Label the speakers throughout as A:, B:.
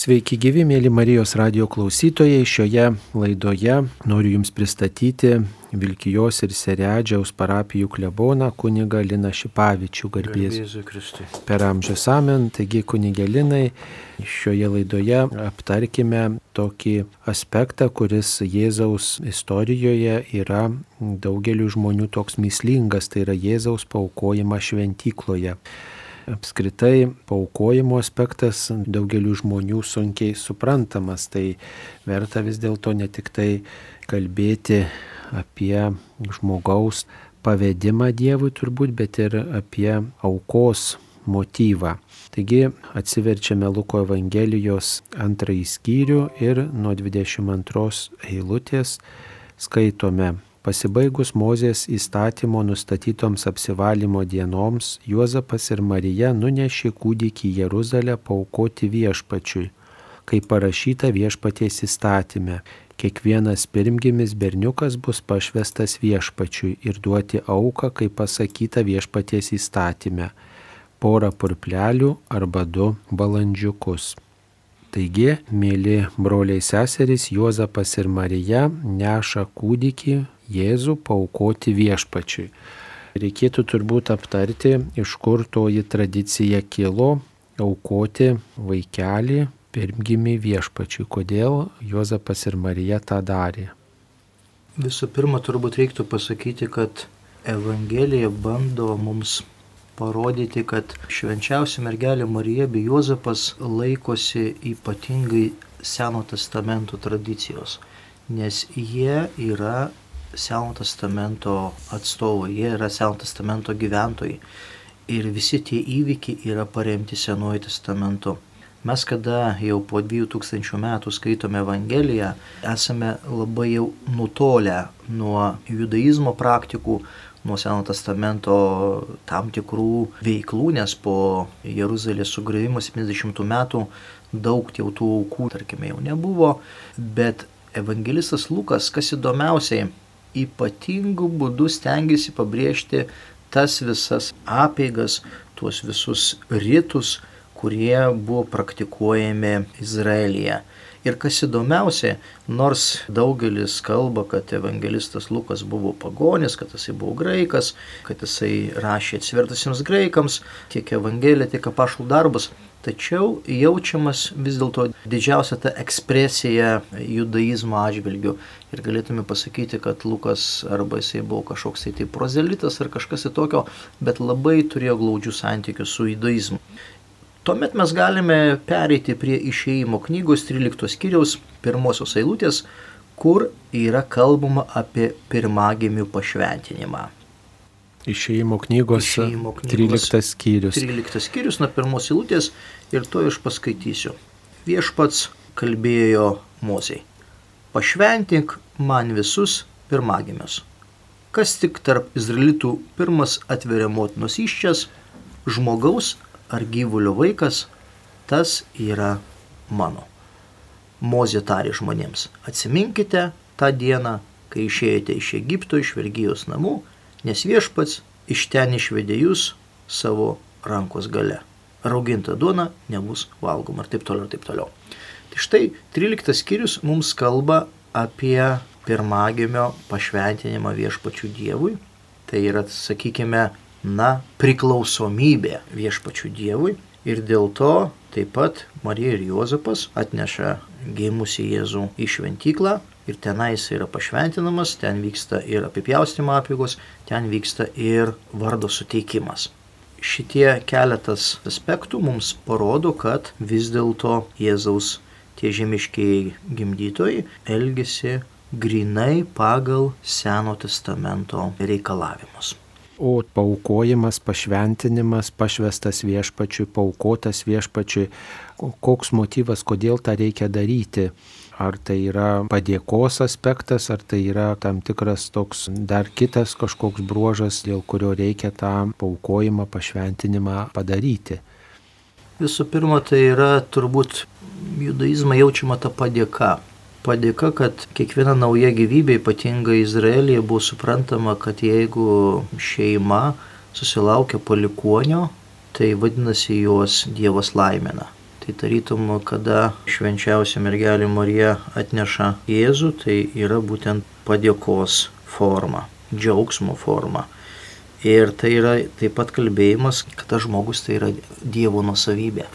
A: Sveiki gyvi, mėly Marijos radio klausytojai. Šioje laidoje noriu Jums pristatyti Vilkijos ir Seredžiaus parapijų kleboną kuniga Lina Šipavičių garbės. Per amžius amen, taigi kunigė Linai, šioje laidoje aptarkime tokį aspektą, kuris Jėzaus istorijoje yra daugeliu žmonių toks mislingas, tai yra Jėzaus paukojimas šventykloje apskritai paukojimo aspektas daugeliu žmonių sunkiai suprantamas, tai verta vis dėlto ne tik tai kalbėti apie žmogaus pavedimą Dievui turbūt, bet ir apie aukos motyvą. Taigi atsiverčiame Luko Evangelijos antrąjį skyrių ir nuo 22 eilutės skaitome Pasibaigus Mozės įstatymo nustatytoms apsivalymo dienoms, Juozapas ir Marija nunešė kūdikį į Jeruzalę paukoti viešpačiui, kaip parašyta viešpaties įstatymė. Kiekvienas pirmgimis berniukas bus pašvestas viešpačiui ir duoti auką, kaip pasakyta viešpaties įstatymė - porą purplelių arba du balandžiukus. Taigi, mėly broliai seserys, Juozapas ir Marija neša kūdikį Jėzų paukoti viešpačiui. Reikėtų turbūt aptarti, iš kur toji tradicija kilo aukoti vaikelį pirmgimį viešpačiui, kodėl Juozapas ir Marija tą darė.
B: Visų pirma, turbūt reiktų pasakyti, kad Evangelija bando mums parodyti, kad švenčiausia mergelė Marija bei Juozapas laikosi ypatingai Seno testamento tradicijos, nes jie yra Seno testamento atstovai, jie yra Seno testamento gyventojai. Ir visi tie įvykiai yra paremti Senuoju testamentu. Mes kada jau po 2000 metų skaitome Evangeliją, esame labai jau nutolę nuo judaizmo praktikų, nuo Seno testamento tam tikrų veiklų, nes po Jeruzalės sugriovimo 70 metų daug jau tų aukų, tarkime, jau nebuvo, bet evangelistas Lukas, kas įdomiausiai, ypatingų būdų stengiasi pabrėžti tas visas apeigas, tuos visus rytus, kurie buvo praktikuojami Izraelyje. Ir kas įdomiausia, nors daugelis kalba, kad evangelistas Lukas buvo pagonis, kad jisai buvo graikas, kad jisai rašė atsvertusiems graikams tiek evangeliją, tiek apaštų darbus, tačiau jaučiamas vis dėlto didžiausia ta ekspresija judaizmo atžvilgių. Ir galėtume pasakyti, kad Lukas arba jisai buvo kažkoks tai, tai prozelitas ar kažkas į tokio, bet labai turėjo glaudžių santykių su judaizmu. Tuomet mes galime pereiti prie išėjimo knygos 13 skyriaus pirmosios eilutės, kur yra kalbama apie pirmagimių pašventinimą.
A: Išėjimo knygos, Išėjimo knygos 13 skyrius.
B: 13 skyrius nuo pirmos eilutės ir to aš paskaitysiu. Viešpats kalbėjo Mozei. Pašventink man visus pirmagimius. Kas tik tarp izraelitų pirmas atveria motinos iščias, žmogaus ar gyvulio vaikas, tas yra mano. Mozė tarė žmonėms, atsiminkite tą dieną, kai išėjote iš Egipto, iš vergyjos namų, nes viešpats iš ten išvedė jūs savo rankos gale. Rauginta duona nebus valgoma ir taip toliau ir taip toliau. Tai štai 13 skyrius mums kalba apie pirmagimio pašventinimą viešpačių Dievui. Tai yra, sakykime, na, priklausomybė viešpačių Dievui ir dėl to taip pat Marija ir Juozapas atneša gimusi Jėzų į šventyklą ir tenai jis yra pašventinamas, ten vyksta ir apipjaustimo apygos, ten vyksta ir vardo suteikimas. Šitie keletas aspektų mums parodo, kad vis dėlto Jėzaus tie žemiškiai gimdytojai elgesi grinai pagal Seno testamento reikalavimus
A: o paukojimas, pašventinimas, pašvestas viešpačiui, paukotas viešpačiui, koks motyvas, kodėl tą reikia daryti. Ar tai yra padėkos aspektas, ar tai yra tam tikras toks dar kitas kažkoks bruožas, dėl kurio reikia tą paukojimą, pašventinimą padaryti.
B: Visų pirma, tai yra turbūt judaizmą jaučiama ta padėka padėka, kad kiekviena nauja gyvybė, ypatingai Izraelyje, buvo suprantama, kad jeigu šeima susilaukia palikuonio, tai vadinasi juos Dievas laimina. Tai tarytum, kada švenčiausia mergelė Marija atneša Jėzų, tai yra būtent padėkos forma, džiaugsmo forma. Ir tai yra taip pat kalbėjimas, kad tas žmogus tai yra Dievo nusavybė.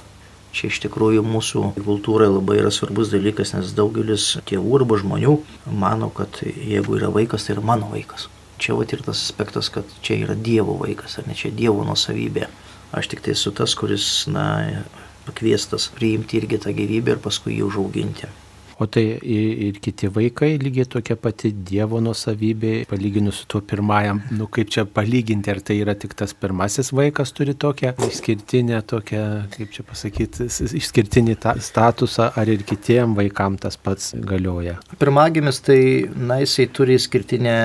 B: Čia iš tikrųjų mūsų kultūrai labai yra svarbus dalykas, nes daugelis tėvų arba žmonių mano, kad jeigu yra vaikas, tai yra mano vaikas. Čia va ir tas aspektas, kad čia yra Dievo vaikas, ar ne čia Dievo nusavybė. Aš tik tai esu tas, kuris, na, pakviestas priimti irgi tą gyvybę ir paskui jį užauginti.
A: O tai ir kiti vaikai lygiai tokia pati Dievo nusavybė, palyginus su tuo pirmajam, nu kaip čia palyginti, ar tai yra tik tas pirmasis vaikas turi tokią išskirtinę, tokią, kaip čia pasakyti, išskirtinį statusą, ar ir kitiem vaikam tas pats galioja.
B: Pirmagimis tai, na, jisai turi išskirtinę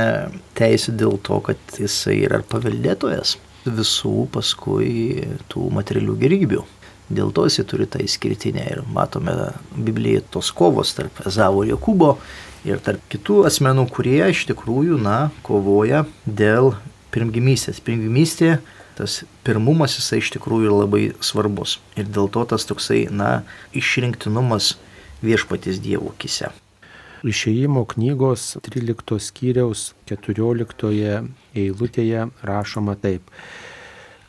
B: teisę dėl to, kad jisai yra paveldėtojas visų paskui tų materialių gerybių. Dėl to jisai turi tą išskirtinę ir matome Biblijoje tos kovos tarp Ezavo ir Jokūbo ir tarp kitų asmenų, kurie iš tikrųjų, na, kovoja dėl pirmgimystės. Pirmgimystė, tas pirmumas jisai iš tikrųjų yra labai svarbus. Ir dėl to tas toksai, na, išrinktinumas viešpatys Dievo kise.
A: Išėjimo knygos 13 skyriaus 14 eilutėje rašoma taip.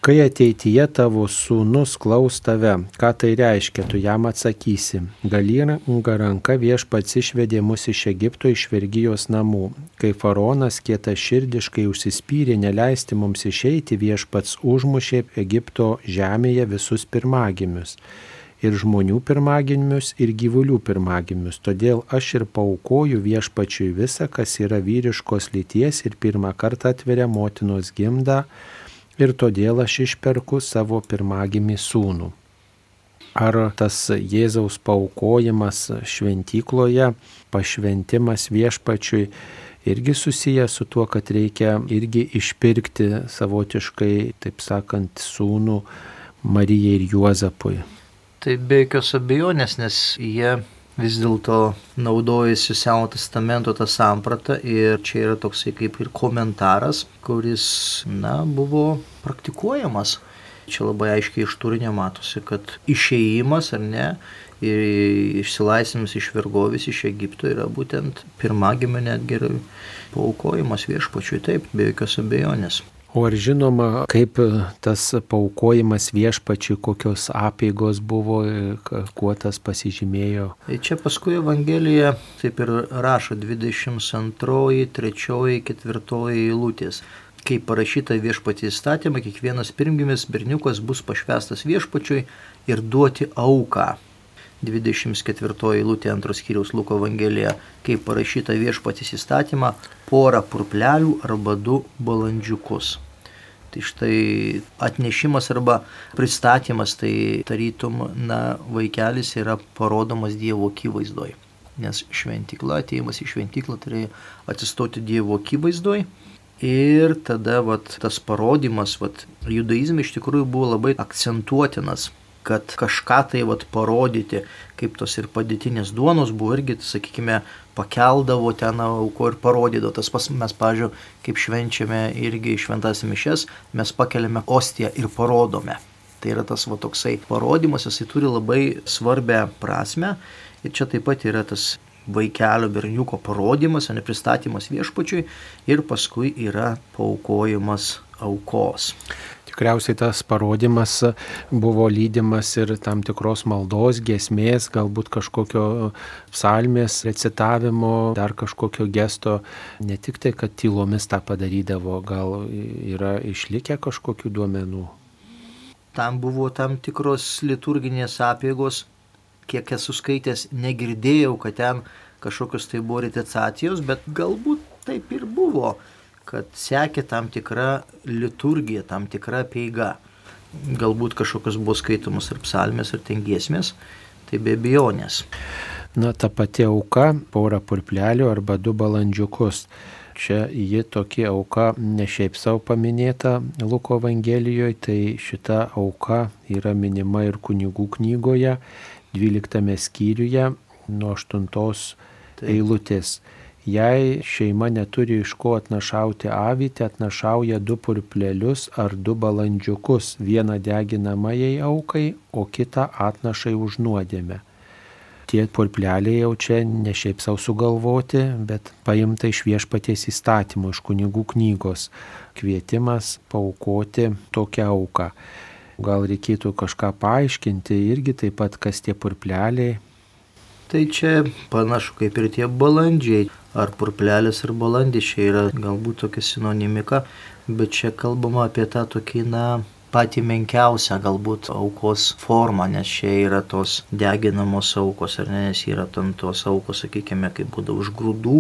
A: Kai ateityje tavo sūnus klaus tave, ką tai reiškia, tu jam atsakysi. Galinga ranka viešpats išvedė mus iš Egipto iš vergyjos namų. Kai faraonas kieta širdiškai užsispyrė neleisti mums išeiti, viešpats užmušė Egipto žemėje visus pirmagimius. Ir žmonių pirmagimius, ir gyvulių pirmagimius. Todėl aš ir paukoju viešpačiui visą, kas yra vyriškos lyties ir pirmą kartą atveria motinos gimdą ir todėl aš išperku savo pirmagimį sūnų. Ar tas Jėzaus paukojimas šventykloje, pašventimas viešpačiui irgi susijęs su tuo, kad reikia irgi išpirkti savotiškai, taip sakant, sūnų Marijai ir Juozapui.
B: Tai be jokios abejonės, nes jie vis dėlto naudojasi Seno testamento tą sampratą ir čia yra toksai kaip ir komentaras, kuris, na, buvo praktikuojamas. Čia labai aiškiai iš turinio matosi, kad išėjimas ar ne ir išsilaisvinimas iš vergovės iš Egipto yra būtent pirmagimio netgi paukojimas viešpačiui, taip, be jokios abejonės.
A: O ar žinoma, kaip tas paukojimas viešpačiui, kokios apėgos buvo, kuo tas pasižymėjo?
B: Tai čia paskui Evangelija taip ir rašo 22, 3, 4 eilutės. Kaip parašyta viešpatį įstatymą, kiekvienas pirmgimis berniukas bus pašvestas viešpačiui ir duoti auką 24 eilutė antros skyriaus Luko Evangelija, kaip parašyta viešpatys įstatymą, porą purplelių arba du balandžiukus. Tai štai atnešimas arba pristatymas, tai tarytum, na, vaikelis yra parodomas Dievo akivaizdoj. Nes šventykla, ateimas į šventyklą, tai atsistoti Dievo akivaizdoj. Ir tada vat, tas parodimas, vat, judaizme iš tikrųjų buvo labai akcentuotinas kad kažką tai vat parodyti, kaip tos ir padėtinės duonos buvo irgi, sakykime, pakeldavo ten auko ir parodydavo. Tas pas mes, pažiūrėjau, kaip švenčiame irgi šventas mišes, mes pakeliame ostiją ir parodome. Tai yra tas va toksai parodimas, jisai turi labai svarbę prasme. Ir čia taip pat yra tas vaikelio berniuko parodimas, o ne pristatymas viešpačiui ir paskui yra paukojimas aukos.
A: Tikriausiai tas parodimas buvo lydimas ir tam tikros maldos, gesmės, galbūt kažkokio psalmės recitavimo, dar kažkokio gesto. Ne tik tai, kad tylomis tą padarydavo, gal yra išlikę kažkokių duomenų.
B: Tam buvo tam tikros liturginės apėgos, kiek esu skaitęs, negirdėjau, kad ten kažkokios tai buvo recitacijos, bet galbūt taip ir buvo kad sekė tam tikra liturgija, tam tikra peiga. Galbūt kažkokios buvo skaitomas ir psalmės, ir tengiesmės, tai be abejonės.
A: Na, ta pati auka, porą purplelių arba du balandžiukus. Čia ji tokia auka ne šiaip savo paminėta Luko Evangelijoje, tai šita auka yra minima ir kunigų knygoje, 12 skyriuje nuo 8 eilutės. Jei šeima neturi iš ko atnašauti avytę, atnašauja du purplelius ar du balandžiukus, vieną deginamajai aukai, o kitą atnašai už nuodėmę. Tie purpleliai jau čia ne šiaip savo sugalvoti, bet paimta iš viešpaties įstatymų, iš kunigų knygos. Kvietimas paukoti tokią auką. Gal reikėtų kažką paaiškinti irgi taip pat, kas tie purpleliai.
B: Tai čia panašu kaip ir tie balandžiai ar purplelis ar balandis. Čia yra galbūt tokia sinonimika, bet čia kalbama apie tą tokį, na, patį menkiausią galbūt aukos formą, nes čia yra tos deginamos aukos, ar ne, nes yra tam tos aukos, sakykime, kaip būdavo iš grūdų,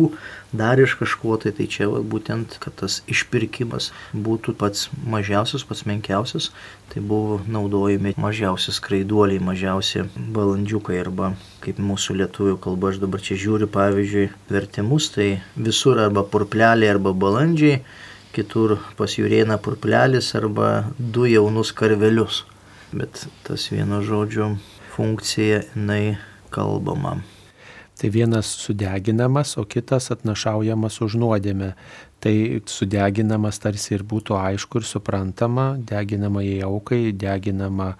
B: dar iš kažkuo, tai tai čia va, būtent, kad tas išpirkimas būtų pats mažiausias, pats menkiausias, tai buvo naudojami mažiausi skraiduoliai, mažiausi balandžiukai arba kaip mūsų lietuvių kalba, aš dabar čia žiūriu, pavyzdžiui, vertimus, tai visur arba purpleliai, arba balandžiai kitur pas jūrieną purplelis arba du jaunus karvelius. Bet tas vieno žodžio funkcija jinai kalbama.
A: Tai vienas sudeginamas, o kitas atnašaujamas už nuodėmę. Tai sudeginamas tarsi ir būtų aišku ir suprantama, deginama į aukai, deginama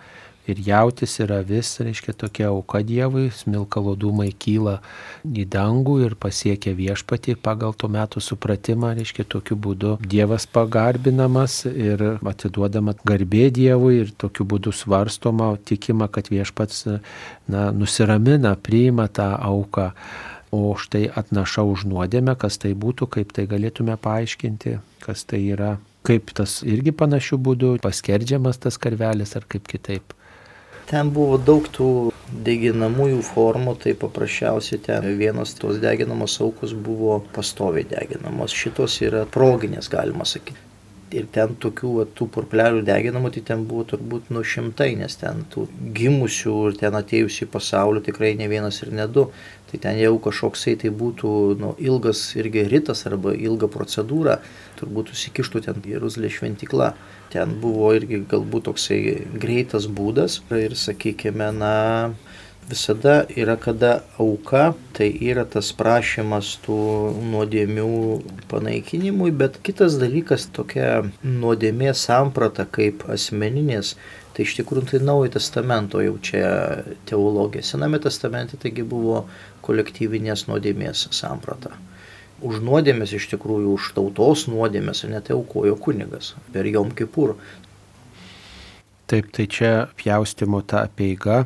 A: ir jautis, ir avis, reiškia tokia auka Dievui, smilkalo dūmai kyla į dangų ir pasiekia viešpatį pagal to metų supratimą, reiškia tokiu būdu Dievas pagarbinamas ir atiduodama garbė Dievui ir tokiu būdu svarstoma, tikima, kad viešpats na, nusiramina, priima tą auką. O štai atnaša už nuodėmę, kas tai būtų, kaip tai galėtume paaiškinti, kas tai yra, kaip tas irgi panašių būdų paskerdžiamas tas karvelis ar kaip kitaip.
B: Ten buvo daug tų deginamųjų formų, tai paprasčiausiai ten vienos tos deginamos aukos buvo pastoviai deginamos, šitos yra proginės, galima sakyti. Ir ten tokių va, tų purplelių deginamų, tai ten buvo turbūt nu šimtai, nes ten tų gimusių ir ten atėjusių į pasaulį tikrai ne vienas ir ne du. Tai ten jau kažkoksai tai būtų nu, ilgas irgi rytas arba ilga procedūra, turbūt užsikištų ten Jeruzalės šventikla ten buvo irgi galbūt toksai greitas būdas. Ir sakykime, na, visada yra kada auka, tai yra tas prašymas tų nuodėmių panaikinimui, bet kitas dalykas tokia nuodėmė samprata kaip asmeninės, tai iš tikrųjų tai naujo testamento jau čia teologija. Sename testamente taigi buvo kolektyvinės nuodėmės samprata už nuodėmės iš tikrųjų, už tautos nuodėmės, net tai aukojo kunigas per Jom Kipur.
A: Taip, tai čia pjaustimo ta apieiga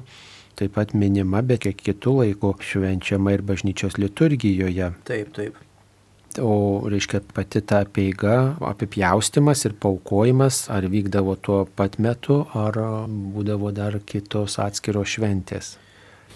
A: taip pat minima, bet kiek kitų laikų švenčiama ir bažnyčios liturgijoje.
B: Taip, taip.
A: O reiškia pati ta apieiga, apipjaustimas ir paukojimas, ar vykdavo tuo pat metu, ar būdavo dar kitos atskiros šventės.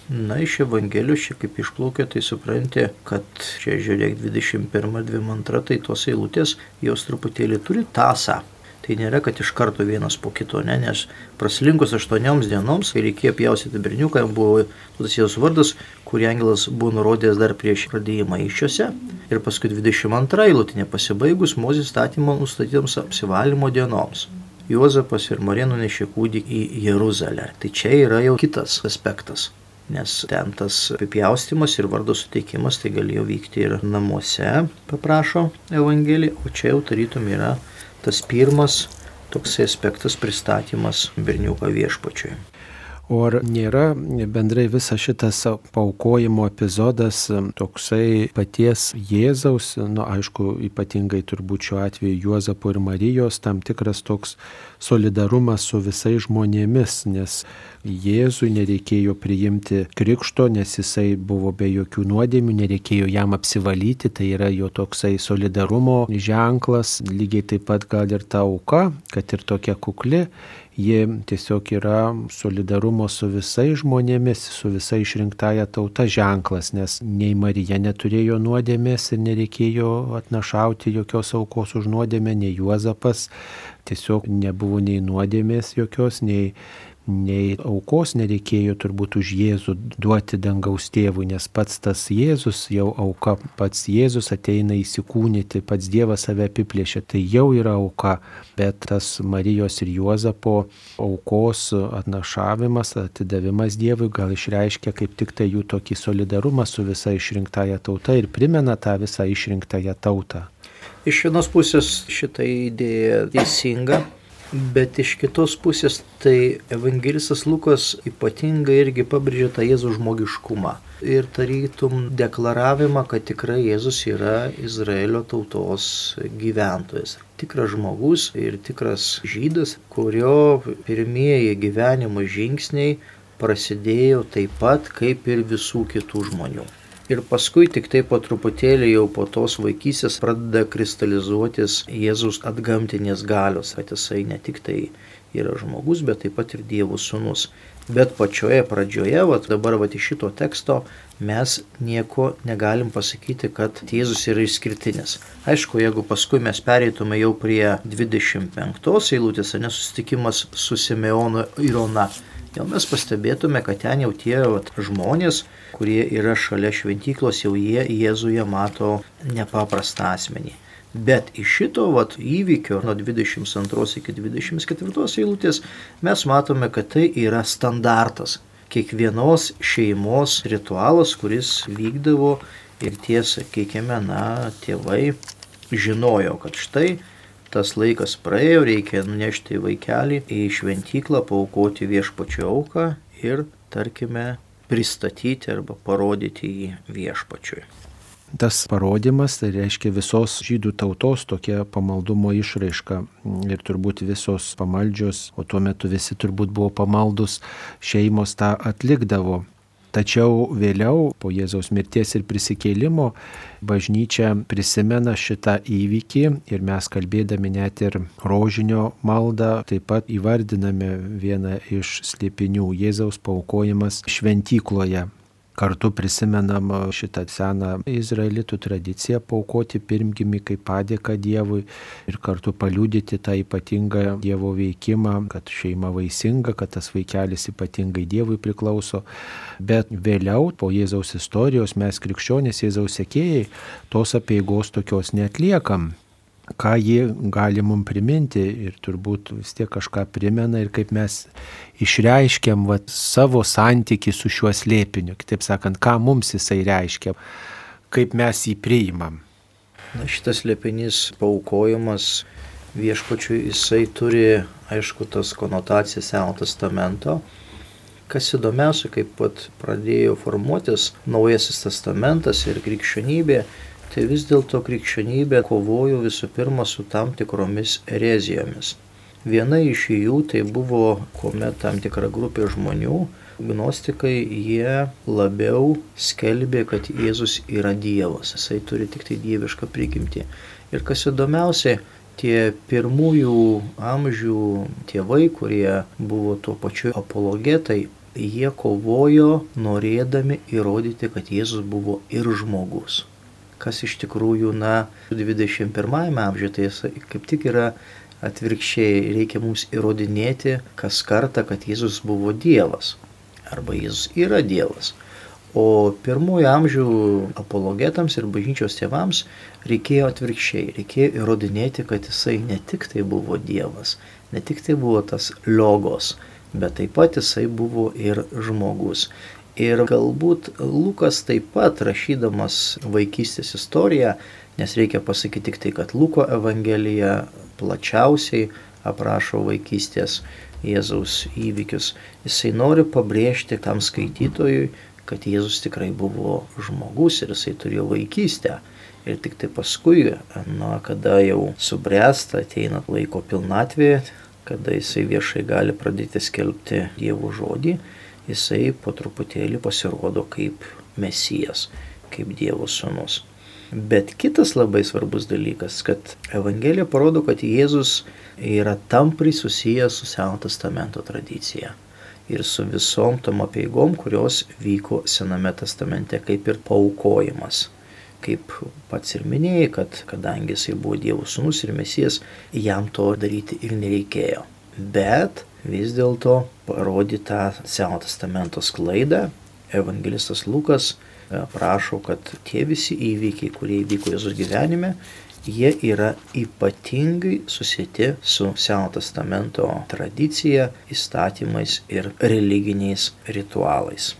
B: Na, iš Evangelijos čia kaip išplaukia, tai supranti, kad čia žiūrėk 21-22, tai tos eilutės jos truputėlį turi tasą. Tai nėra, kad iš karto vienas po kito, ne, nes praslinkus aštuonioms dienoms, kai reikėjo pjausyti berniuką, buvo tas jos vardas, kurį angelas buvo nurodęs dar prieš pradėjimą iššiose. Ir paskui 22 eilutė nepasibaigus Mozės statymo nustatytoms apsivalymo dienoms. Juozapas ir Marija nunešė kūdikį į Jeruzalę. Tai čia yra jau kitas aspektas nes ten tas apipjaustimas ir vardo suteikimas tai galėjo vykti ir namuose, paprašo Evangelija, o čia jau tarytum yra tas pirmas toksai aspektas pristatymas berniuko viešpačiui.
A: O ar nėra bendrai visas šitas paukojimo epizodas toksai paties Jėzaus, nu aišku, ypatingai turbūt šiuo atveju Juozapo ir Marijos, tam tikras toks solidarumas su visais žmonėmis, nes Jėzui nereikėjo priimti krikšto, nes jisai buvo be jokių nuodėmių, nereikėjo jam apsivalyti, tai yra jo toksai solidarumo ženklas, lygiai taip pat gal ir ta auka, kad ir tokia kukli, ji tiesiog yra solidarumo su visais žmonėmis, su visa išrinktaja tauta ženklas, nes nei Marija neturėjo nuodėmės ir nereikėjo atnašauti jokios aukos už nuodėmę, nei Juozapas, tiesiog nebuvo nei nuodėmės jokios, nei, nei aukos nereikėjo turbūt už Jėzų duoti dangaus tėvui, nes pats tas Jėzus jau auka, pats Jėzus ateina įsikūnyti, pats Dievas save apiplėšia, tai jau yra auka, bet tas Marijos ir Juozapo aukos atnašavimas, atidavimas Dievui gal išreiškia kaip tik tai jų tokį solidarumą su visa išrinktąją tauta ir primena tą visą išrinktąją tautą.
B: Iš vienos pusės šitą idėją teisinga, Bet iš kitos pusės tai evangelistas Lukas ypatingai irgi pabrėžia tą Jėzų žmogiškumą. Ir tarytum deklaravimą, kad tikrai Jėzus yra Izraelio tautos gyventojas. Tikras žmogus ir tikras žydas, kurio pirmieji gyvenimo žingsniai prasidėjo taip pat kaip ir visų kitų žmonių. Ir paskui tik tai po truputėlį jau po tos vaikysės pradeda kristalizuotis Jėzus atgamtinės galios, kad jisai ne tik tai yra žmogus, bet taip pat ir Dievo sūnus. Bet pačioje pradžioje, vat, dabar vat, iš šito teksto mes nieko negalim pasakyti, kad Jėzus yra išskirtinis. Aišku, jeigu paskui mes pereitume jau prie 25 eilutės, nesusitikimas su Simeonu ir Ona, jau mes pastebėtume, kad ten jau tie vat, žmonės, kurie yra šalia šventyklos, jau jie Jėzuje mato nepaprastą asmenį. Bet iš šito vat, įvykio nuo 22 iki 24 eilutės mes matome, kad tai yra standartas. Kiekvienos šeimos ritualas, kuris vykdavo ir tie, sakykime, na, tėvai žinojo, kad štai tas laikas praėjo, reikia nunešti vaikelį į šventyklą, paukoti viešpačio auką ir, tarkime, pristatyti arba parodyti jį viešpačiui.
A: Tas parodimas tai reiškia visos žydų tautos tokia pamaldumo išraiška ir turbūt visos pamaldžios, o tuo metu visi turbūt buvo pamaldus, šeimos tą atlikdavo. Tačiau vėliau, po Jėzaus mirties ir prisikėlimo, bažnyčia prisimena šitą įvykį ir mes kalbėdami net ir rožinio maldą taip pat įvardiname vieną iš slėpinių Jėzaus paukojimas šventykloje. Kartu prisimenam šitą seną izraelitų tradiciją paukoti pirmgimi kaip padėka Dievui ir kartu paliūdyti tą ypatingą Dievo veikimą, kad šeima vaisinga, kad tas vaikelis ypatingai Dievui priklauso. Bet vėliau, po Jėzaus istorijos, mes krikščionys Jėzaus sekėjai tos apieigos tokios netliekam ką ji gali mums priminti ir turbūt vis tiek kažką primena ir kaip mes išreiškiam vat, savo santyki su šiuo slėpiniu, kitaip sakant, ką mums jisai reiškia, kaip mes jį priimam.
B: Na, šitas slėpinys paukojimas viešpačiui, jisai turi, aišku, tas konotacijas Seno testamento. Kas įdomiausia, kaip pat pradėjo formuotis Naujasis testamentas ir krikščionybė, tai vis dėlto krikščionybė kovojo visų pirma su tam tikromis erezijomis. Viena iš jų tai buvo, kuomet tam tikra grupė žmonių, gnostikai, jie labiau skelbė, kad Jėzus yra Dievas, jisai turi tik tai dievišką prigimtį. Ir kas įdomiausia, tie pirmųjų amžių tėvai, kurie buvo tuo pačiu apologetai, jie kovojo norėdami įrodyti, kad Jėzus buvo ir žmogus kas iš tikrųjų, na, 21 amžiuje tai kaip tik yra atvirkščiai, reikia mums įrodinėti kas kartą, kad Jėzus buvo Dievas arba Jėzus yra Dievas. O pirmųjų amžių apologetams ir bažnyčios tėvams reikėjo atvirkščiai, reikėjo įrodinėti, kad jisai ne tik tai buvo Dievas, ne tik tai buvo tas logos, bet taip pat jisai buvo ir žmogus. Ir galbūt Lukas taip pat rašydamas vaikystės istoriją, nes reikia pasakyti tik tai, kad Luko Evangelija plačiausiai aprašo vaikystės Jėzaus įvykius, jisai nori pabrėžti tam skaitytojui, kad Jėzus tikrai buvo žmogus ir jisai turėjo vaikystę. Ir tik tai paskui, na, kada jau subręsta, ateina laiko pilnatvė, kada jisai viešai gali pradėti skelbti Dievo žodį, jisai po truputėlį pasirodo kaip mesijas, kaip Dievo sūnus. Bet kitas labai svarbus dalykas, kad Evangelija parodo, kad Jėzus yra tamprai susijęs su Seno testamento tradicija ir su visom tom apieigom, kurios vyko Sename testamente, kaip ir paukojimas. Kaip pats ir minėjai, kad kadangi jisai buvo Dievo sūnus ir mesijas, jam to daryti ir nereikėjo. Bet vis dėlto parodytą Seno testamento sklaidą. Evangelistas Lukas prašo, kad tie visi įvykiai, kurie įvyko Jėzus gyvenime, jie yra ypatingai susijęti su Seno testamento tradicija, įstatymais ir religiniais ritualais.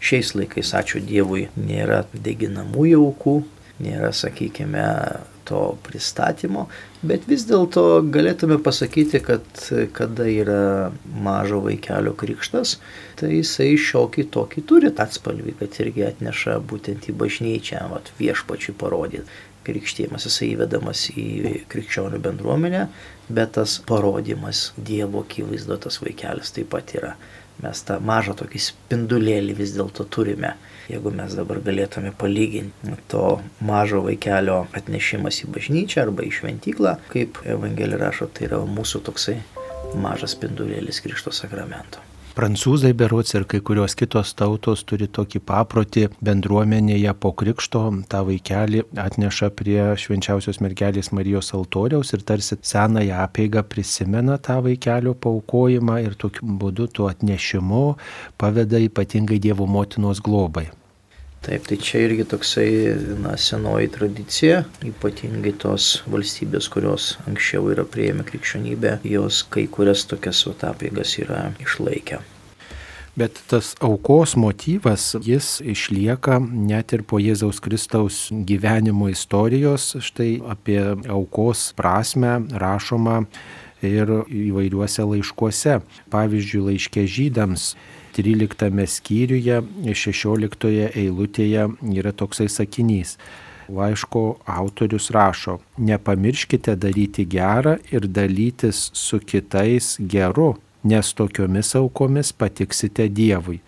B: Šiais laikais, ačiū Dievui, nėra deginamųjų aukų, nėra, sakykime, to pristatymo, bet vis dėlto galėtume pasakyti, kad kada yra mažo vaikelio krikštas, tai jisai šiokį tokį turi atspalvį, kad irgi atneša būtent į bažnyčią, vat, viešpačiui parodyti. Krikštėjimas jisai įvedamas į krikščionių bendruomenę, bet tas parodimas Dievo akivaizdo tas vaikelis taip pat yra mes tą mažą tokį spindulėlį vis dėlto turime. Jeigu mes dabar galėtume palyginti to mažo vaikelio atnešimas į bažnyčią arba į šventyklą, kaip Evangelija rašo, tai yra mūsų toksai mažas spindulėlis Krikšto sakramento.
A: Prancūzai berots ir kai kurios kitos tautos turi tokį paprotį bendruomenėje po krikšto tą vaikelį atneša prie švenčiausios mergelės Marijos altoriaus ir tarsi senąją apėgą prisimena tą vaikelio paukojimą ir tokiu būdu tuo atnešimu paveda ypatingai Dievo motinos globai.
B: Taip, tai čia irgi toksai na, senoji tradicija, ypatingai tos valstybės, kurios anksčiau yra prieėmę krikščionybę, jos kai kurias tokias apėgas yra išlaikę.
A: Bet tas aukos motyvas, jis išlieka net ir po Jėzaus Kristaus gyvenimo istorijos. Štai apie aukos prasme rašoma ir įvairiuose laiškuose. Pavyzdžiui, laiškė žydams 13 skyriuje, 16 eilutėje yra toksai sakinys. Laiško autorius rašo, nepamirškite daryti gerą ir dalytis su kitais geru, nes tokiomis aukomis patiksite Dievui.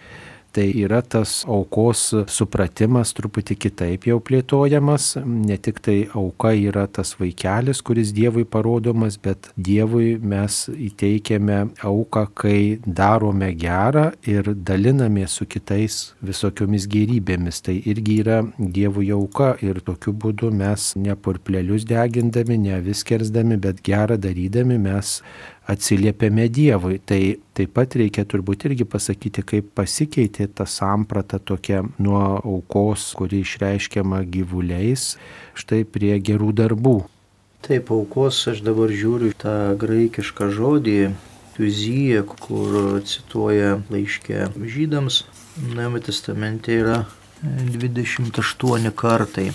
A: Tai yra tas aukos supratimas truputį kitaip jau plėtojamas, ne tik tai auka yra tas vaikelis, kuris Dievui parodomas, bet Dievui mes įteikiame auką, kai darome gerą ir dalinamės su kitais visokiomis gerybėmis. Tai irgi yra Dievui auka ir tokiu būdu mes ne purplelius degindami, ne viskersdami, bet gerą darydami mes atsiliepiame Dievui. Tai taip pat reikia turbūt irgi pasakyti, kaip pasikeitė ta samprata tokia nuo aukos, kuri išreiškiama gyvuliais, štai prie gerų darbų.
B: Taip, aukos aš dabar žiūriu tą graikišką žodį, tuziją, kur cituoja laiškė žydams, Naujame testamente yra 28 kartai.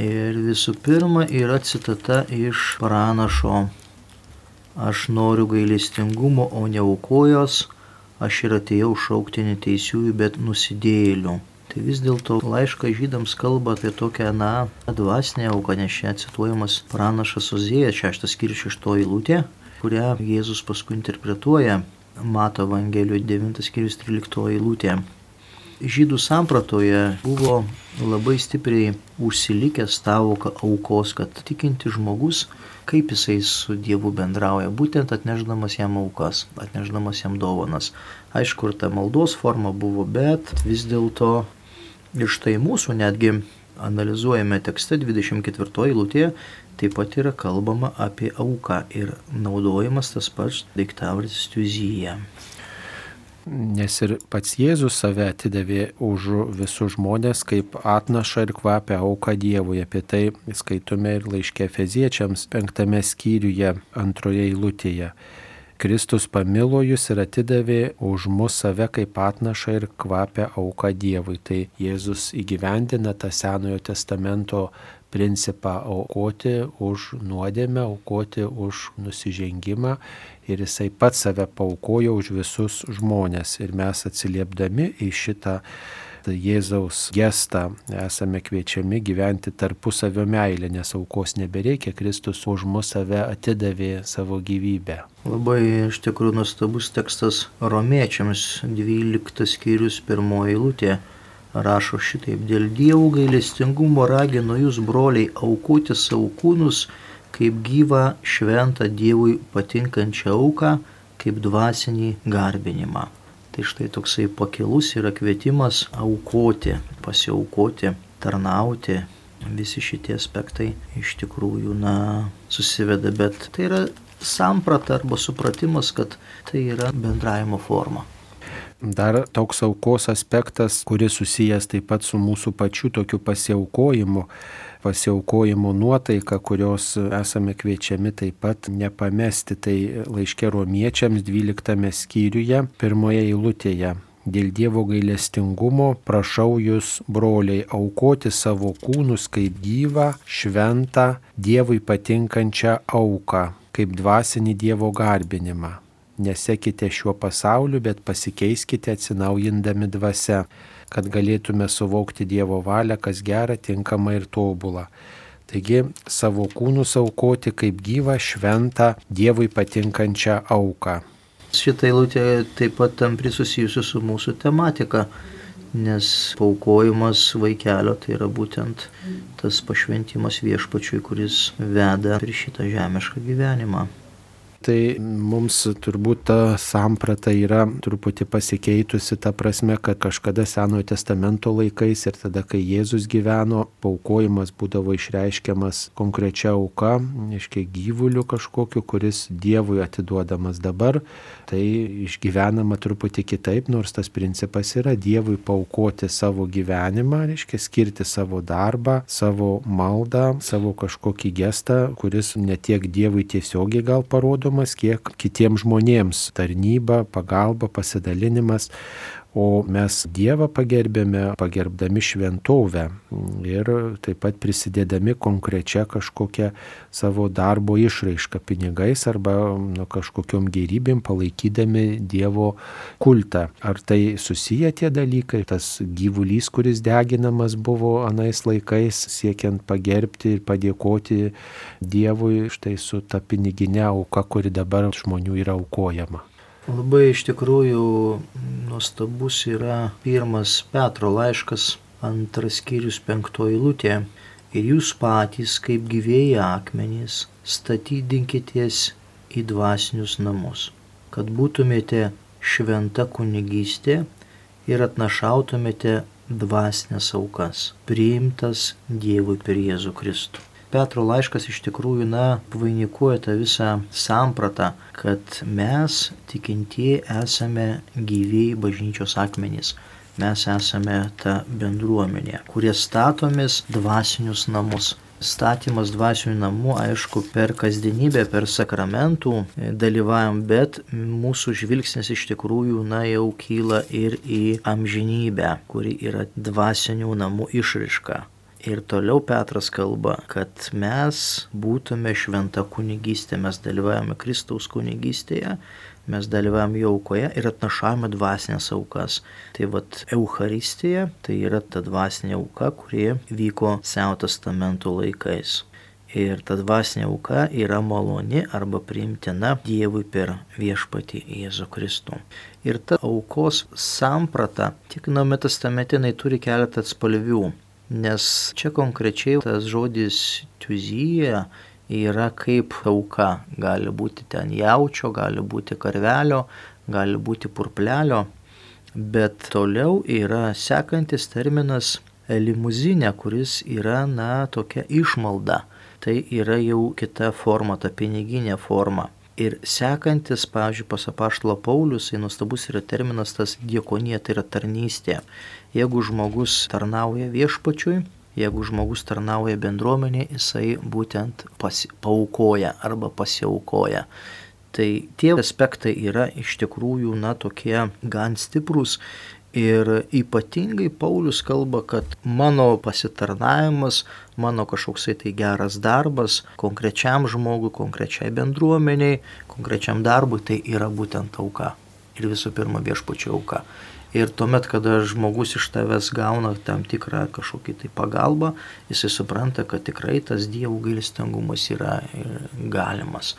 B: Ir visų pirma yra citata iš pranašo Aš noriu gailestingumo, o ne aukojos, aš ir atėjau šaukti neteisiųjų, bet nusidėjėlių. Tai vis dėlto laiškas žydams kalba apie tokią, na, dvasinę auką, nes čia cituojamas pranašas Ozėjas, šeštas skyrius šeštoji lūtė, kurią Jėzus paskui interpretuoja Mato Evangelijoje 9 skyrius 13 lūtė. Žydų sampratoje buvo labai stipriai užsilikęs tavoka aukos, kad tikinti žmogus kaip jisai su Dievu bendrauja, būtent atneždamas jam aukas, atneždamas jam dovanas. Aišku, ir ta maldos forma buvo, bet vis dėlto ir štai mūsų netgi analizuojame tekste 24 eilutėje, taip pat yra kalbama apie auką ir naudojamas tas pats daiktavardis tuzyje
A: nes ir pats Jėzus save atidavė už visus žmonės kaip atnaša ir kvapia auka Dievui. Apie tai skaitome ir laiškė feziečiams penktame skyriuje antroje eilutėje. Kristus pamilo jūs ir atidavė už mus save kaip atnašą ir kvapę auką Dievui. Tai Jėzus įgyvendina tą Senojo testamento principą aukoti už nuodėmę, aukoti už nusižengimą ir jisai pats save paukojo už visus žmonės. Ir mes atsiliepdami į šitą Jėzaus gestą esame kviečiami gyventi tarpusavio meilę, nes aukos nebereikia, Kristus už mus save atidavė savo gyvybę.
B: Labai iš tikrųjų nuostabus tekstas romiečiams 12 skyrius pirmoji eilutė rašo šitaip, dėl dievų gailestingumo raginu jūs broliai aukoti savo kūnus kaip gyvą šventą Dievui patinkančią auką, kaip dvasinį garbinimą. Tai štai toksai pakilus yra kvietimas aukoti, pasiaukoti, tarnauti. Visi šitie aspektai iš tikrųjų, na, susiveda, bet tai yra samprata arba supratimas, kad tai yra bendravimo forma.
A: Dar toks aukos aspektas, kuris susijęs taip pat su mūsų pačių tokiu pasiaukojimu, pasiaukojimo nuotaika, kurios esame kviečiami taip pat nepamesti. Tai laiškė romiečiams 12 skyriuje, pirmoje eilutėje. Dėl Dievo gailestingumo prašau jūs, broliai, aukoti savo kūnus kaip gyvą, šventą, Dievui patinkančią auką, kaip dvasinį Dievo garbinimą. Nesekite šiuo pasauliu, bet pasikeiskite atsinaujindami dvasia, kad galėtume suvokti Dievo valią, kas gera, tinkama ir tobula. Taigi savo kūnus aukoti kaip gyvą, šventą, Dievui patinkančią auką.
B: Šitą eilutę taip pat tampri susijusi su mūsų tematika, nes paukojimas vaikelio tai yra būtent tas pašventimas viešpačiui, kuris veda per šitą žemišką gyvenimą
A: tai mums turbūt ta samprata yra truputį pasikeitusi, ta prasme, kad kažkada Senojo testamento laikais ir tada, kai Jėzus gyveno, paukojimas būdavo išreiškiamas konkrečia auka, iškiai gyvuliu kažkokiu, kuris Dievui atiduodamas dabar, tai išgyvenama truputį kitaip, nors tas principas yra Dievui paukoti savo gyvenimą, reiškia skirti savo darbą, savo maldą, savo kažkokį gestą, kuris ne tiek Dievui tiesiogiai gal parodo, rodomas, kiek kitiems žmonėms - tarnyba, pagalba, pasidalinimas. O mes Dievą pagerbėme, pagerbdami šventovę ir taip pat prisidėdami konkrečia kažkokią savo darbo išraišką pinigais arba nu, kažkokiom gerybėm palaikydami Dievo kultą. Ar tai susiję tie dalykai, tas gyvulys, kuris deginamas buvo anais laikais, siekiant pagerbti ir padėkoti Dievui štai su ta piniginė auka, kuri dabar žmonių yra aukojama.
B: Labai iš tikrųjų nuostabus yra pirmas Petro laiškas, antras skyrius penktoji lūtė. Ir jūs patys, kaip gyvėjai akmenys, statydinkitės į dvasinius namus, kad būtumėte šventa kunigystė ir atnašautumėte dvasinės aukas, priimtas Dievui per Jėzų Kristų. Petro laiškas iš tikrųjų, na, vainikuoja tą visą sampratą, kad mes tikintieji esame gyviai bažnyčios akmenys. Mes esame ta bendruomenė, kurie statomės dvasinius namus. Statymas dvasinių namų, aišku, per kasdienybę, per sakramentų dalyvavom, bet mūsų žvilgsnis iš tikrųjų, na, jau kyla ir į amžinybę, kuri yra dvasinių namų išriška. Ir toliau Petras kalba, kad mes būtume šventa kunigystė, mes dalyvavome Kristaus kunigystėje, mes dalyvavome jo aukoje ir atnašavome dvasinės aukas. Tai vad Euharistija tai yra ta dvasinė auka, kurie vyko Seno testamento laikais. Ir ta dvasinė auka yra maloni arba priimtina Dievui per viešpatį Jėzų Kristų. Ir ta aukos samprata, tik Naume testamentinai turi keletą atspalvių. Nes čia konkrečiai tas žodis tuzyje yra kaip auka. Gali būti ten jaučio, gali būti karvelio, gali būti purplelio. Bet toliau yra sekantis terminas limuzinė, kuris yra, na, tokia išmalda. Tai yra jau kita forma, ta piniginė forma. Ir sekantis, pavyzdžiui, pas apaštalo Paulius, tai nuostabus yra terminas tas diekonija, tai yra tarnystė. Jeigu žmogus tarnauja viešpačiui, jeigu žmogus tarnauja bendruomenė, jisai būtent pasi, paukoja arba pasiaukoja. Tai tie aspektai yra iš tikrųjų, na, tokie gan stiprus Ir ypatingai Paulius kalba, kad mano pasitarnavimas, mano kažkoksai tai geras darbas konkrečiam žmogui, konkrečiai bendruomeniai, konkrečiam darbui, tai yra būtent auka. Ir visų pirma viešpačio auka. Ir tuomet, kada žmogus iš tavęs gauna tam tikrą kažkokį tai pagalbą, jisai supranta, kad tikrai tas dievų gailestingumas yra galimas.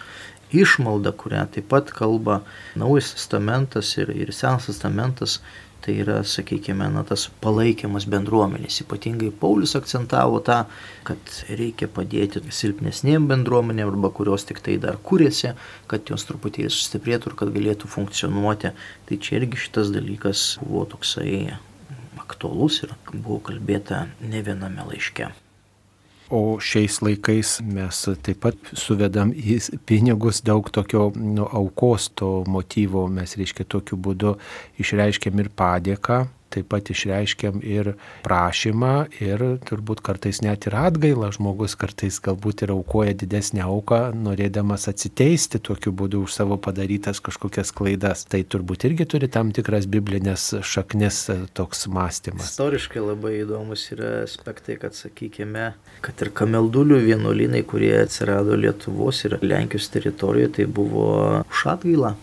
B: Išmalda, kurią taip pat kalba Naujas testamentas ir, ir Senas testamentas, tai yra, sakykime, na, tas palaikymas bendruomenės. Ypatingai Paulius akcentavo tą, kad reikia padėti silpnesniem bendruomenėm arba kurios tik tai dar kūrėsi, kad jos truputėlį sustiprėtų ir kad galėtų funkcionuoti. Tai čia irgi šitas dalykas buvo toksai aktuolus ir buvo kalbėta ne viename laiške.
A: O šiais laikais mes taip pat suvedam į pinigus daug tokio nu, aukos to motyvo, mes reiškia tokiu būdu išreiškiam ir padėką taip pat išreiškiam ir prašymą ir turbūt kartais net ir atgailą. Žmogus kartais galbūt ir aukoja didesnę auką, norėdamas atsiteisti tokiu būdu už savo padarytas kažkokias klaidas. Tai turbūt irgi turi tam tikras biblinės šaknis e, toks mąstymas.
B: Istoriškai labai įdomus yra aspektai, kad sakykime, kad ir kameldulių vienuolinai, kurie atsirado Lietuvos ir Lenkijos teritorijoje, tai buvo už atgailą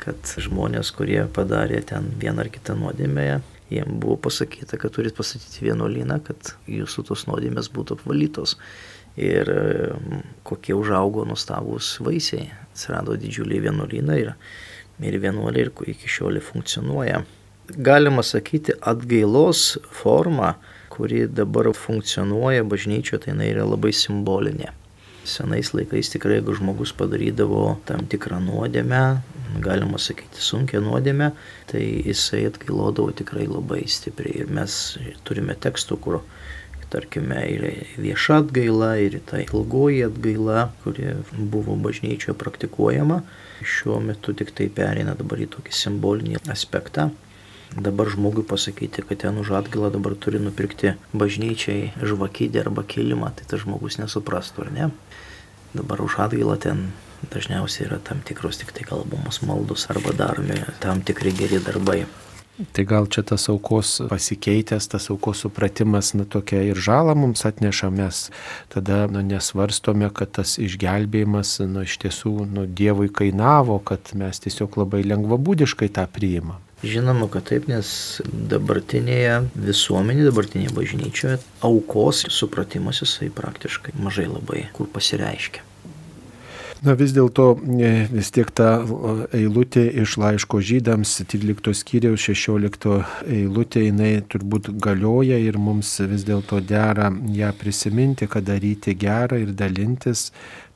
B: kad žmonės, kurie padarė ten vieną ar kitą nuodėmę, jiem buvo pasakyta, kad turit pastatyti vienuolyną, kad jūsų tos nuodėmės būtų apvalytos. Ir mm, kokie užaugo nuostabus vaisiai. Atsirado didžiuliai vienuolynai ir, ir vienuoliai ir iki šiol funkcionuoja. Galima sakyti, atgailos forma, kuri dabar funkcionuoja bažnyčioje, tai jinai yra labai simbolinė. Senais laikais tikrai, jeigu žmogus padarydavo tam tikrą nuodėmę, galima sakyti sunkę nuodėmę, tai jisai atgailodavo tikrai labai stipriai. Ir mes turime tekstų, kur, tarkime, ir vieša atgaila, ir ta ilgoji atgaila, kuri buvo bažnyčioje praktikuojama, šiuo metu tik tai perina dabar į tokį simbolinį aspektą dabar žmogui pasakyti, kad ten už atgalą dabar turi nupirkti bažnyčiai žvakidę arba kilimą, tai tas žmogus nesuprastų, ar ne? Dabar už atgailą ten dažniausiai yra tam tikros tik tai kalbamos maldos arba daromi tam tikri geri darbai.
A: Tai gal čia tas aukos pasikeitęs, tas aukos supratimas, na, tokia ir žalą mums atneša, mes tada, na, nesvarstome, kad tas išgelbėjimas, na, iš tiesų, nu, Dievui kainavo, kad mes tiesiog labai lengvabūdiškai tą priimam.
B: Žinoma, kad taip, nes dabartinėje visuomenėje, dabartinėje bažnyčioje aukos supratimas jisai praktiškai mažai labai kur pasireiškia.
A: Na vis dėlto e, vis tiek ta eilutė iš laiško žydams 13 skyriaus 16 eilutė, jinai turbūt galioja ir mums vis dėlto dera ją prisiminti, kad daryti gerą ir dalintis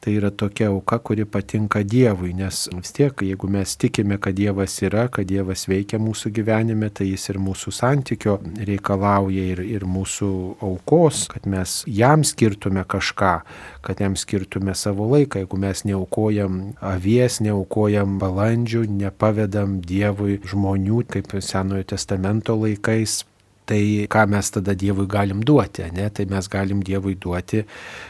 A: tai yra tokia auka, kuri patinka Dievui, nes vis tiek, jeigu mes tikime, kad Dievas yra, kad Dievas veikia mūsų gyvenime, tai jis ir mūsų santykio reikalauja ir, ir mūsų aukos, kad mes jam skirtume kažką, kad jam skirtume savo laiką. Jeigu mes neaukojam avies, neaukojam balandžių, nepavedam Dievui žmonių, kaip Senojo testamento laikais, Tai ką mes tada Dievui galim duoti, ne? Tai mes galim Dievui duoti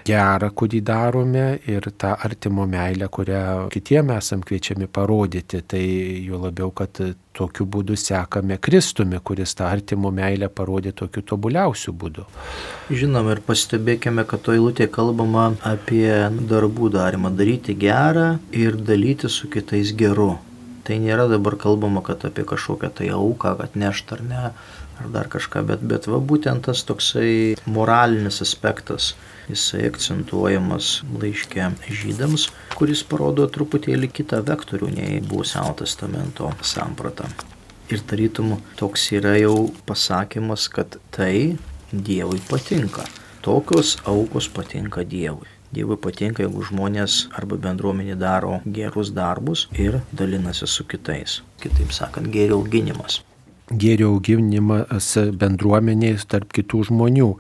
A: gerą, kurį darome ir tą artimo meilę, kurią kitiem esam kviečiami parodyti. Tai jo labiau, kad tokiu būdu sekame Kristumi, kuris tą artimo meilę parodė tokiu tobuliausiu būdu.
B: Žinom ir pastebėkime, kad to eilutė kalbama apie darbų darimą, daryti gerą ir dalyti su kitais geru. Tai nėra dabar kalbama, kad apie kažkokią tai auką, kad nešt ar ne, ar dar kažką, bet, bet va būtent tas toksai moralinis aspektas, jisai akcentuojamas laiške žydams, kuris parodo truputėlį kitą vektorių nei buvo Seno testamento samprata. Ir tarytum toks yra jau pasakymas, kad tai Dievui patinka. Tokios aukos patinka Dievui. Dievui patinka, jeigu žmonės arba bendruomenė daro gerus darbus ir dalinasi su kitais. Kitaip sakant, gėrio auginimas
A: gėrio auginimas bendruomeniai tarp kitų žmonių.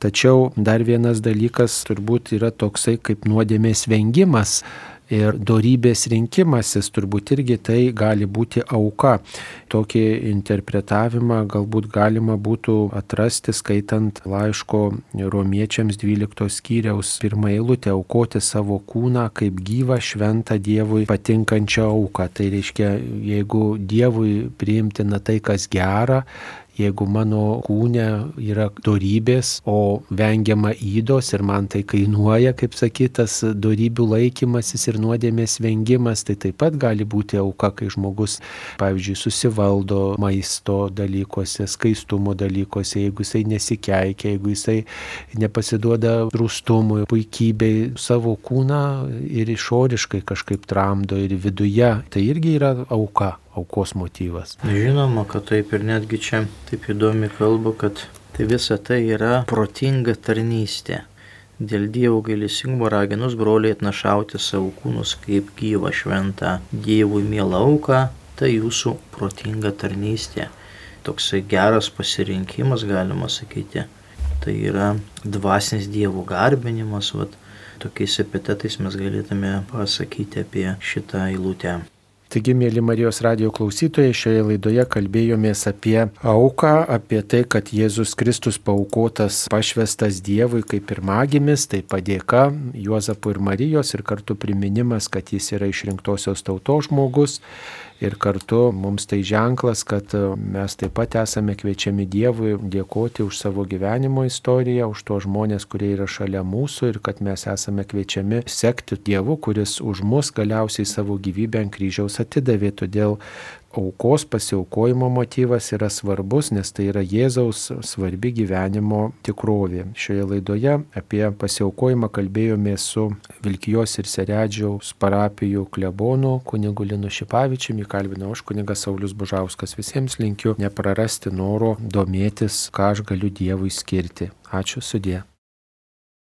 A: Tačiau dar vienas dalykas turbūt yra toksai kaip nuodėmės vengimas ir darybės rinkimasis turbūt irgi tai gali būti auka. Tokį interpretavimą galbūt galima būtų atrasti skaitant laiško romiečiams 12 skyriaus pirmą eilutę - aukoti savo kūną kaip gyvą šventą Dievui patinkančią auką. Tai reiškia, jeigu Dievui priimtina tai, kas gera, jeigu mano kūne yra dorybės, o vengiama įdos ir man tai kainuoja, kaip sakytas, dorybių laikymasis ir nuodėmės vengimas, tai taip pat gali būti auka, kai žmogus, pavyzdžiui, susivaldo maisto dalykuose, skaistumo dalykuose, jeigu jisai nesikeikia, jeigu jisai nepasiduoda rūstumui, puikybei savo kūną ir išoriškai kažkaip tramdo ir viduje, tai irgi yra auka aukos motyvas.
B: Žinoma, kad taip ir netgi čia taip įdomi kalba, kad tai visa tai yra protinga tarnystė. Dėl Dievo gailisingumo raginus broliai atnašauti savo kūnus kaip gyvą šventą Dievui mielą auką, tai jūsų protinga tarnystė. Toksai geras pasirinkimas, galima sakyti, tai yra dvasinis dievų garbinimas, vat, tokiais epitetais mes galėtume pasakyti apie šitą eilutę.
A: Taigi, mėly Marijos radio klausytojai, šioje laidoje kalbėjomės apie auką, apie tai, kad Jėzus Kristus paukotas, pašvestas Dievui kaip pirmagimis, tai padėka Juozapui ir Marijos ir kartu priminimas, kad jis yra išrinktosios tautos žmogus ir kartu mums tai ženklas, kad e, mes taip pat esame kviečiami Dievui dėkoti už savo gyvenimo istoriją, už to žmonės, kurie yra šalia mūsų ir kad mes esame kviečiami sekti Dievu, kuris už mus galiausiai savo gyvybę ant kryžiaus atidavė. Todėl aukos pasiaukojimo motyvas yra svarbus, nes tai yra Jėzaus svarbi gyvenimo tikrovė. Šioje laidoje apie pasiaukojimą kalbėjome su Vilkijos ir Seredžiaus parapijų klebonu kunigu Linu Šipavičiumi, kalbinau aš kunigas Saulis Bužauskas. Visiems linkiu neprarasti noro domėtis, ką aš galiu Dievui skirti. Ačiū sudė.